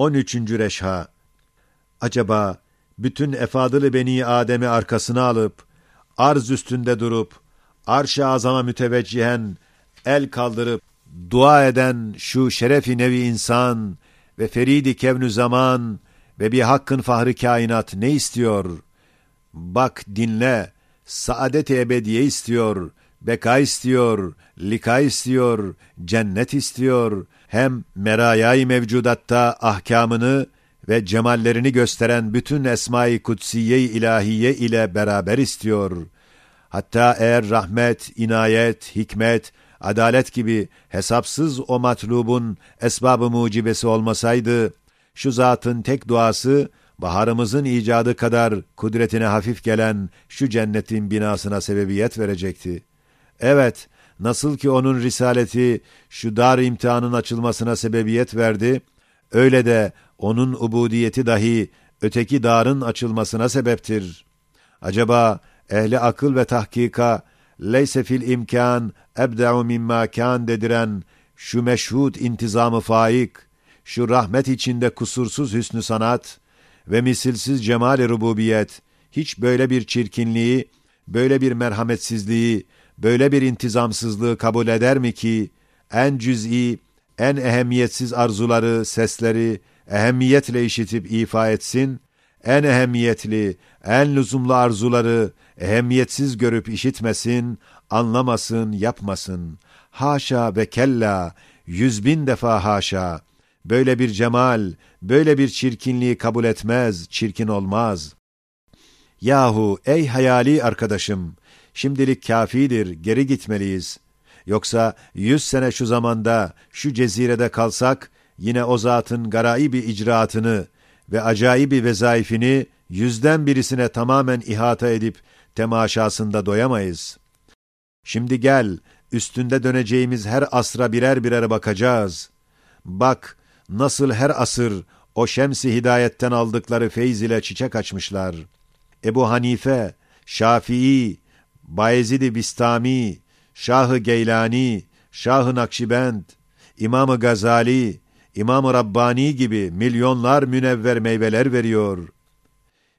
13. Reşha Acaba bütün efadılı beni Adem'i arkasına alıp, arz üstünde durup, arş-ı azama müteveccihen, el kaldırıp, dua eden şu şerefi nevi insan ve feridi kevnü zaman ve bir hakkın fahri kainat ne istiyor? Bak dinle, saadet ebediye istiyor, beka istiyor, lika istiyor, cennet istiyor, hem merayay mevcudatta ahkamını ve cemallerini gösteren bütün esma-i kutsiye ilahiye ile beraber istiyor. Hatta eğer rahmet, inayet, hikmet, adalet gibi hesapsız o matlubun esbabı mucibesi olmasaydı, şu zatın tek duası, baharımızın icadı kadar kudretine hafif gelen şu cennetin binasına sebebiyet verecekti. Evet, nasıl ki onun risaleti şu dar imtihanın açılmasına sebebiyet verdi, öyle de onun ubudiyeti dahi öteki darın açılmasına sebeptir. Acaba ehli akıl ve tahkika leyse fil imkan ebda'u mimma kan dediren şu meşhud intizamı faik, şu rahmet içinde kusursuz hüsnü sanat ve misilsiz cemal-i rububiyet hiç böyle bir çirkinliği, böyle bir merhametsizliği, böyle bir intizamsızlığı kabul eder mi ki en cüz'i, en ehemmiyetsiz arzuları, sesleri ehemmiyetle işitip ifa etsin, en ehemmiyetli, en lüzumlu arzuları ehemmiyetsiz görüp işitmesin, anlamasın, yapmasın. Haşa ve kella, yüz bin defa haşa. Böyle bir cemal, böyle bir çirkinliği kabul etmez, çirkin olmaz. Yahu ey hayali arkadaşım, şimdilik kafidir, geri gitmeliyiz. Yoksa yüz sene şu zamanda, şu cezirede kalsak, yine o zatın garaibi icraatını ve acayibi vezaifini yüzden birisine tamamen ihata edip temaşasında doyamayız. Şimdi gel, üstünde döneceğimiz her asra birer birer bakacağız. Bak, nasıl her asır o şemsi hidayetten aldıkları feyz ile çiçek açmışlar. Ebu Hanife, Şafii, Bayezid-i Bistami, Şahı Geylani, Şahı Nakşibend, İmam-ı Gazali, İmam-ı Rabbani gibi milyonlar münevver meyveler veriyor.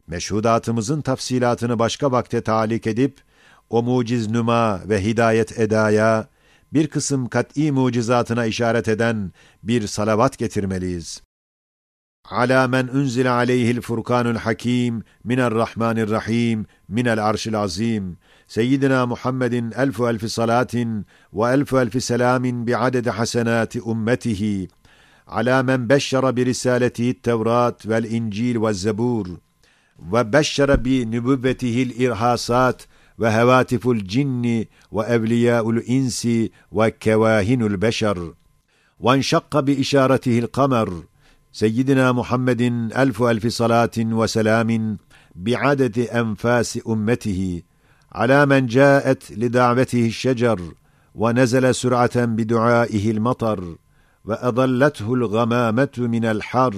Meşhudatımızın tafsilatını başka vakte talik edip, o muciz nüma ve hidayet edaya, bir kısım kat'î mucizatına işaret eden bir salavat getirmeliyiz. على من أنزل عليه الفرقان الحكيم من الرحمن الرحيم من العرش العظيم. سيدنا محمد ألف ألف صلاة وألف ألف سلام بعدد حسنات أمته. على من بشر برسالته التوراة والإنجيل والزبور وبشر بنبوته الإرهاصات وهواتف الجن وأولياء الإنس وكواهن البشر. وانشق بإشارته القمر سيدنا محمد ألف ألف صلاة وسلام بعدد أنفاس أمته على من جاءت لدعوته الشجر ونزل سرعة بدعائه المطر وأضلته الغمامة من الحر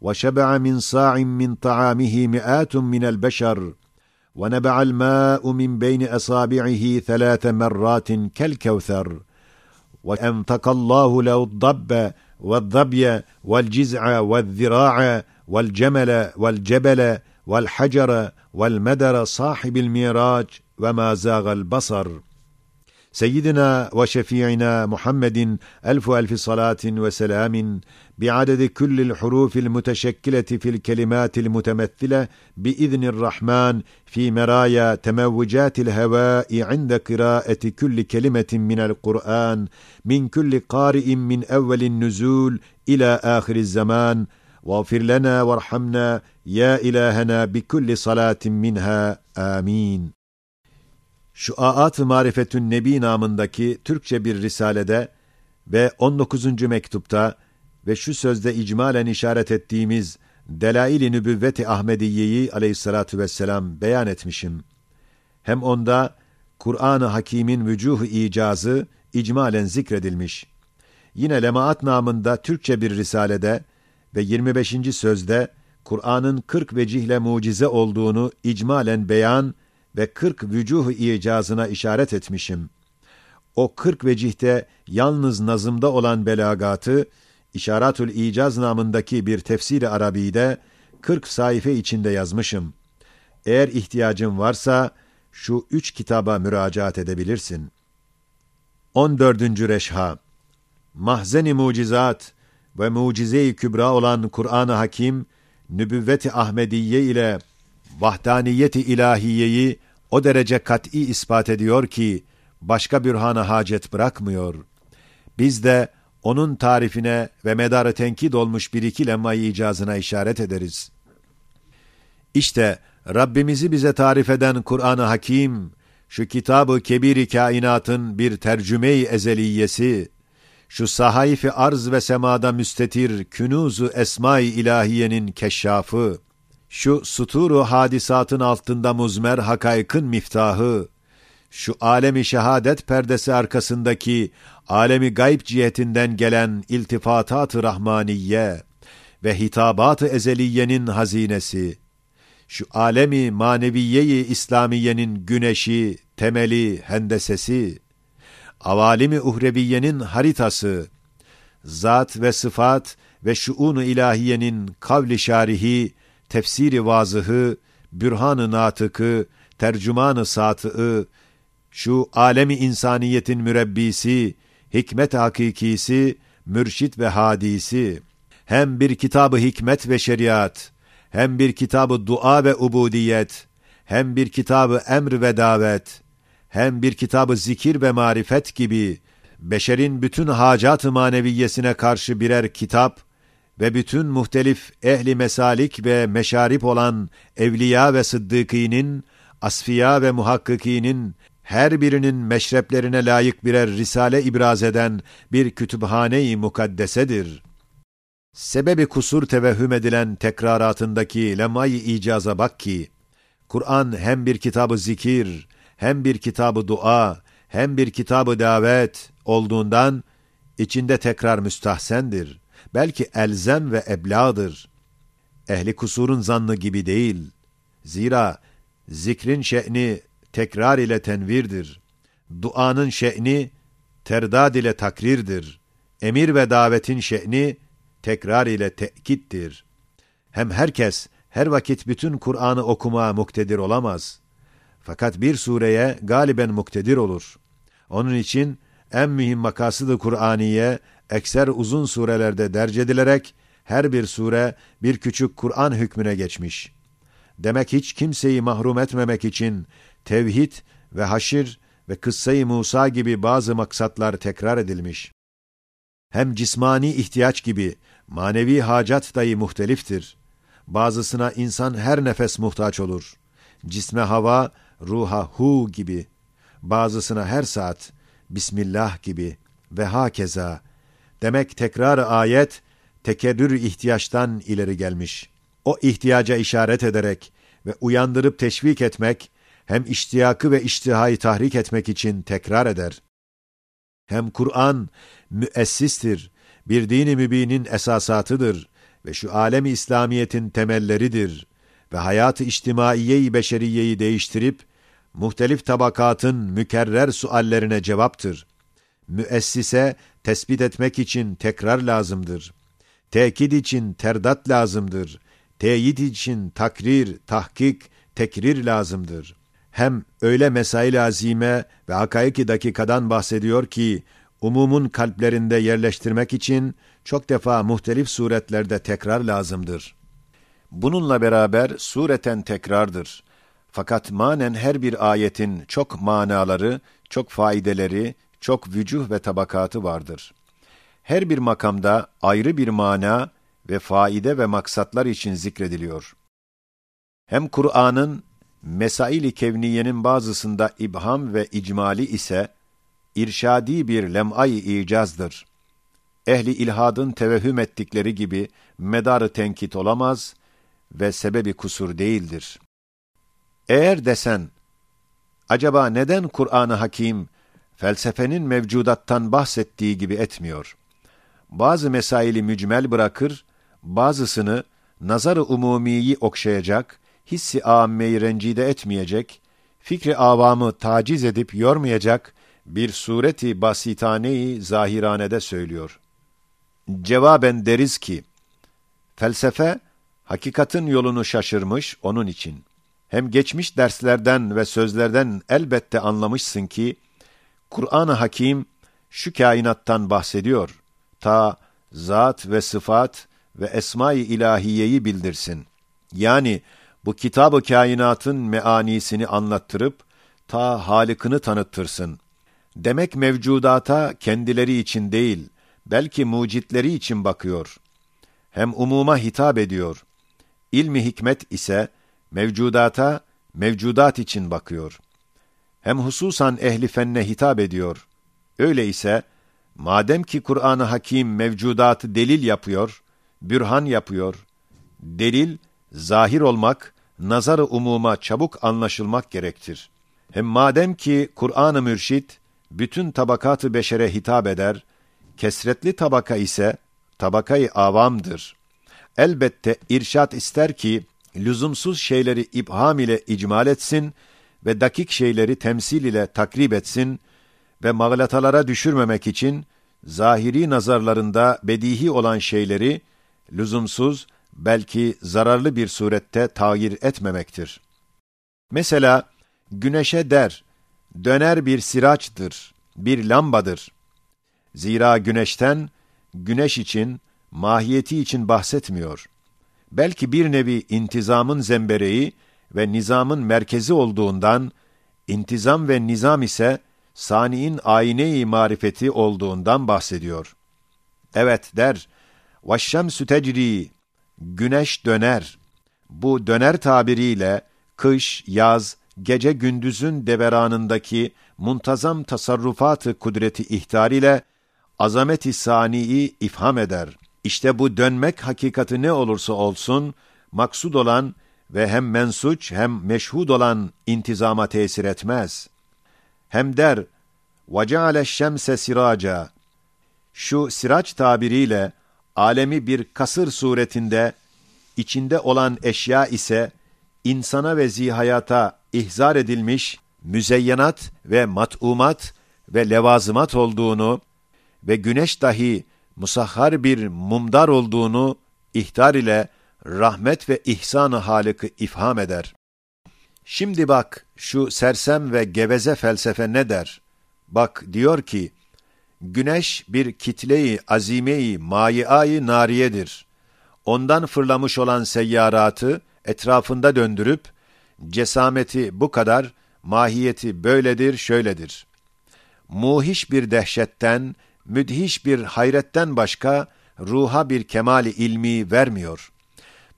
وشبع من صاع من طعامه مئات من البشر ونبع الماء من بين أصابعه ثلاث مرات كالكوثر وأنفق الله له الضب والظبي والجزع والذراع والجمل والجبل والحجر والمدر صاحب الميراج وما زاغ البصر. سيدنا وشفيعنا محمد ألف ألف صلاة وسلام بعدد كل الحروف المتشكلة في الكلمات المتمثلة بإذن الرحمن في مرايا تموجات الهواء عند قراءة كل كلمة من القرآن من كل قارئ من أول النزول إلى آخر الزمان. واغفر لنا وارحمنا يا إلهنا بكل صلاة منها. آمين. Şu Aat-ı Marifetün Nebi namındaki Türkçe bir risalede ve 19. mektupta ve şu sözde icmalen işaret ettiğimiz Delail-i Nübüvvet-i Ahmediye'yi aleyhissalatu vesselam beyan etmişim. Hem onda Kur'an-ı Hakîm'in vücuh icazı icmalen zikredilmiş. Yine Lemaat namında Türkçe bir risalede ve 25. sözde Kur'an'ın 40 vecihle mucize olduğunu icmalen beyan ve 40 vücuh icazına işaret etmişim. O 40 vecihte yalnız nazımda olan belagatı İşaratül İcaz namındaki bir tefsiri Arabi'de 40 sayfa içinde yazmışım. Eğer ihtiyacın varsa şu üç kitaba müracaat edebilirsin. 14. Reşha Mahzeni mucizat ve mucize-i kübra olan Kur'an-ı Hakim, nübüvvet-i Ahmediye ile vahdaniyet-i ilahiyeyi o derece kat'i ispat ediyor ki, başka bürhana hacet bırakmıyor. Biz de onun tarifine ve medarı tenkit olmuş bir iki lemmayı icazına işaret ederiz. İşte Rabbimizi bize tarif eden Kur'an-ı Hakim, şu kitabı kebiri kainatın bir tercüme-i ezeliyesi, şu sahayfi arz ve semada müstetir künuzu esma-i ilahiyenin keşşafı, şu suturu hadisatın altında muzmer hakaykın miftahı, şu alemi şehadet perdesi arkasındaki alemi gayb cihetinden gelen iltifatat-ı rahmaniye ve hitabat-ı ezeliyenin hazinesi, şu alemi maneviyeyi İslamiyenin güneşi, temeli, hendesesi, avalimi uhreviyenin haritası, zat ve sıfat ve şuun-u ilahiyenin kavli şarihi, tefsiri vazıhı, bürhan-ı natıkı, tercüman-ı satığı, şu alemi insaniyetin mürebbisi, hikmet hakikisi, mürşit ve hadisi, hem bir kitabı hikmet ve şeriat, hem bir kitabı dua ve ubudiyet, hem bir kitabı emr ve davet, hem bir kitabı zikir ve marifet gibi, beşerin bütün hacat-ı maneviyesine karşı birer kitap ve bütün muhtelif ehli mesalik ve meşarip olan evliya ve sıddıkinin, asfiya ve muhakkikinin her birinin meşreplerine layık birer risale ibraz eden bir kütüphane-i mukaddesedir. Sebebi kusur tevehhüm edilen tekraratındaki lemay-i icaza bak ki, Kur'an hem bir kitabı zikir, hem bir kitabı dua, hem bir kitabı davet olduğundan, içinde tekrar müstahsendir. Belki elzem ve ebladır. Ehli kusurun zannı gibi değil. Zira zikrin şe'ni tekrar ile tenvirdir. Duanın şe'ni terdad ile takrirdir. Emir ve davetin şe'ni tekrar ile tekittir. Hem herkes her vakit bütün Kur'an'ı okuma muktedir olamaz. Fakat bir sureye galiben muktedir olur. Onun için en mühim makasıdı Kur'aniye ekser uzun surelerde derc edilerek her bir sure bir küçük Kur'an hükmüne geçmiş. Demek hiç kimseyi mahrum etmemek için tevhid ve haşir ve kıssayı Musa gibi bazı maksatlar tekrar edilmiş. Hem cismani ihtiyaç gibi manevi hacat dahi muhteliftir. Bazısına insan her nefes muhtaç olur. Cisme hava, ruha hu gibi. Bazısına her saat, Bismillah gibi ve hakeza. Demek tekrar ayet, tekerrür ihtiyaçtan ileri gelmiş. O ihtiyaca işaret ederek ve uyandırıp teşvik etmek, hem iştiyakı ve iştihayı tahrik etmek için tekrar eder. Hem Kur'an müessistir, bir dini mübinin esasatıdır ve şu alemi İslamiyetin temelleridir ve hayatı içtimaiye-i beşeriyeyi değiştirip, muhtelif tabakatın mükerrer suallerine cevaptır. Müessise tespit etmek için tekrar lazımdır. Tekid için terdat lazımdır. Teyit için takrir, tahkik, tekrir lazımdır. Hem öyle mesail azime ve hakaiki dakikadan bahsediyor ki, umumun kalplerinde yerleştirmek için çok defa muhtelif suretlerde tekrar lazımdır. Bununla beraber sureten tekrardır. Fakat manen her bir ayetin çok manaları, çok faydeleri, çok vücuh ve tabakatı vardır. Her bir makamda ayrı bir mana ve faide ve maksatlar için zikrediliyor. Hem Kur'an'ın mesail-i kevniyenin bazısında ibham ve icmali ise irşadi bir lem'ay-ı icazdır. Ehli ilhadın tevehhüm ettikleri gibi medarı tenkit olamaz ve sebebi kusur değildir. Eğer desen, acaba neden Kur'an-ı Hakim felsefenin mevcudattan bahsettiği gibi etmiyor? Bazı mesaili mücmel bırakır, bazısını nazar-ı umumiyi okşayacak, hissi âmmeyi rencide etmeyecek, fikri avamı taciz edip yormayacak bir sureti basitaneyi zahiranede söylüyor. cevaben deriz ki, felsefe, hakikatin yolunu şaşırmış onun için. Hem geçmiş derslerden ve sözlerden elbette anlamışsın ki, Kur'an-ı Hakim şu kainattan bahsediyor. Ta zat ve sıfat ve esma-i ilahiyeyi bildirsin. Yani bu kitab-ı kainatın meanisini anlattırıp ta halikini tanıttırsın. Demek mevcudata kendileri için değil, belki mucitleri için bakıyor. Hem umuma hitap ediyor. İlmi hikmet ise mevcudata, mevcudat için bakıyor. Hem hususan ehli fenne hitap ediyor. Öyle ise, madem ki Kur'an-ı Hakim mevcudatı delil yapıyor, bürhan yapıyor, delil, zahir olmak, nazar-ı umuma çabuk anlaşılmak gerektir. Hem madem ki Kur'an-ı Mürşit, bütün tabakatı beşere hitap eder, kesretli tabaka ise tabakayı avamdır. Elbette irşat ister ki, lüzumsuz şeyleri ibham ile icmal etsin ve dakik şeyleri temsil ile takrib etsin ve mağlatalara düşürmemek için, zahiri nazarlarında bedihi olan şeyleri, lüzumsuz, belki zararlı bir surette tağyir etmemektir. Mesela, güneşe der, döner bir siraçtır, bir lambadır. Zira güneşten, güneş için, mahiyeti için bahsetmiyor Belki bir nevi intizamın zembereği ve nizamın merkezi olduğundan, intizam ve nizam ise saniin ayine-i marifeti olduğundan bahsediyor. Evet der, وَالشَّمْسُ تَجْرِي Güneş döner. Bu döner tabiriyle kış, yaz, gece gündüzün deveranındaki muntazam tasarrufatı kudreti ihtar ile azameti saniyi ifham eder. İşte bu dönmek hakikati ne olursa olsun, maksud olan ve hem mensuç hem meşhud olan intizama tesir etmez. Hem der, وَجَعَلَ الشَّمْسَ siraca. Şu siraç tabiriyle, alemi bir kasır suretinde, içinde olan eşya ise, insana ve zihayata ihzar edilmiş, müzeyyenat ve mat'umat ve levazımat olduğunu ve güneş dahi musahhar bir mumdar olduğunu ihtar ile rahmet ve ihsan-ı Halık'ı ifham eder. Şimdi bak şu sersem ve geveze felsefe ne der? Bak diyor ki, güneş bir kitleyi azimeyi mayiayı nariyedir. Ondan fırlamış olan seyyaratı etrafında döndürüp, cesameti bu kadar, mahiyeti böyledir, şöyledir. Muhiş bir dehşetten, müdhiş bir hayretten başka, ruha bir kemali ilmi vermiyor.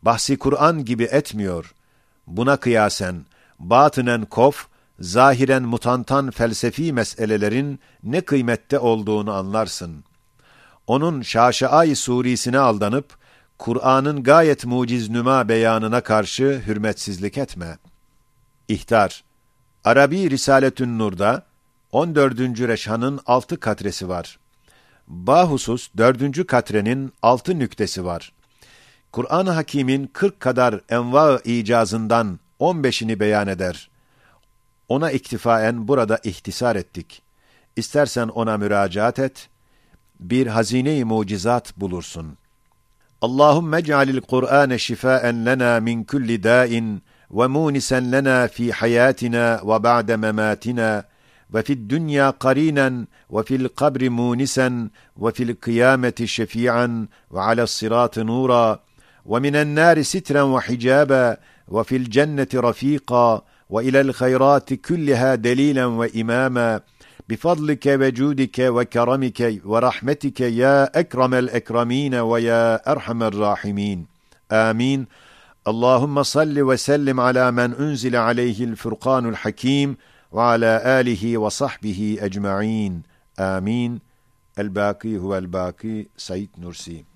Bahsi Kur'an gibi etmiyor. Buna kıyasen, batınen kof, zahiren mutantan felsefi meselelerin ne kıymette olduğunu anlarsın. Onun şaşaay surisine aldanıp, Kur'an'ın gayet muciz nüma beyanına karşı hürmetsizlik etme. İhtar Arabi Risaletün Nur'da 14. reşhanın 6 katresi var. Bahusus 4. katrenin 6 nüktesi var. Kur'an-ı Hakîm'in 40 kadar enva icazından 15'ini beyan eder. Ona iktifaen burada ihtisar ettik. İstersen ona müracaat et, bir hazine-i mucizat bulursun. Allahümme cealil Kur'ane şifaen lena min kulli dâin ve munisen lena fi hayatina ve ba'de mematina وفي الدنيا قرينا وفي القبر مونسا وفي القيامة شفيعا وعلى الصراط نورا ومن النار سترا وحجابا وفي الجنة رفيقا وإلى الخيرات كلها دليلا وإماما. بفضلك وجودك وكرمك ورحمتك يا أكرم الأكرمين ويا أرحم الراحمين. آمين. اللهم صل وسلم على من أنزل عليه الفرقان الحكيم. وعلى آله وصحبه أجمعين. آمين. الباقي هو الباقي سيد نرسي